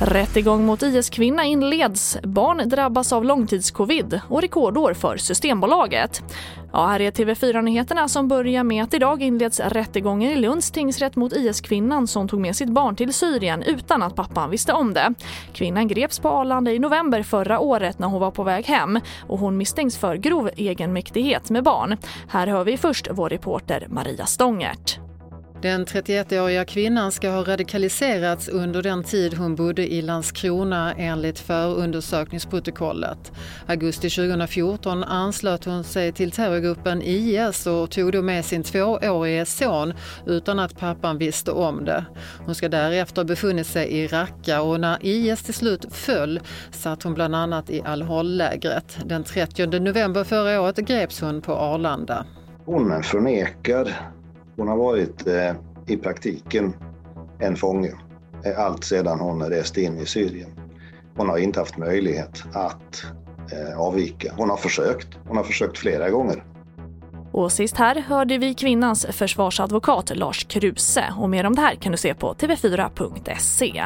Rättegång mot IS-kvinna inleds. Barn drabbas av långtidscovid och rekordår för Systembolaget. Ja, här är TV4-nyheterna som börjar med att idag inleds rättegången i Lunds tingsrätt mot IS-kvinnan som tog med sitt barn till Syrien utan att pappan visste om det. Kvinnan greps på Arlanda i november förra året när hon var på väg hem och hon misstänks för grov egenmäktighet med barn. Här hör vi först vår reporter Maria Stångert. Den 31-åriga kvinnan ska ha radikaliserats under den tid hon bodde i Landskrona enligt förundersökningsprotokollet. Augusti 2014 anslöt hon sig till terrorgruppen IS och tog då med sin tvåårige son utan att pappan visste om det. Hon ska därefter befunnit sig i Raqqa och när IS till slut föll satt hon bland annat i Al-Hol-lägret. Den 30 november förra året greps hon på Arlanda. Hon förnekar hon har varit eh, i praktiken en fånge eh, allt sedan hon reste in i Syrien. Hon har inte haft möjlighet att eh, avvika. Hon har försökt. Hon har försökt flera gånger. Och sist här hörde vi kvinnans försvarsadvokat Lars Kruse och mer om det här kan du se på tv4.se.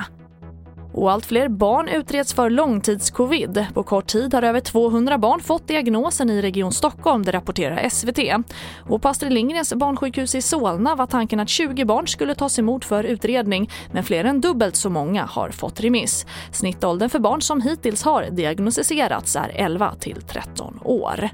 Och allt fler barn utreds för långtidscovid. På kort tid har över 200 barn fått diagnosen i Region Stockholm, det rapporterar SVT. Och på Astrid Lindgrens barnsjukhus i Solna var tanken att 20 barn skulle tas emot för utredning men fler än dubbelt så många har fått remiss. Snittåldern för barn som hittills har diagnostiserats är 11 till 13 år.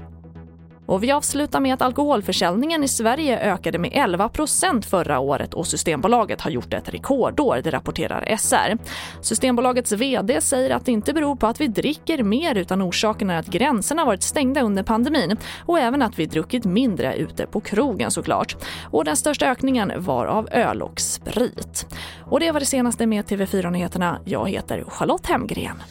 Och vi avslutar med att alkoholförsäljningen i Sverige ökade med 11% förra året och Systembolaget har gjort ett rekordår, det rapporterar SR. Systembolagets VD säger att det inte beror på att vi dricker mer utan orsaken är att gränserna varit stängda under pandemin och även att vi druckit mindre ute på krogen såklart. Och den största ökningen var av öl och sprit. Och det var det senaste med TV4 Nyheterna. Jag heter Charlotte Hemgren.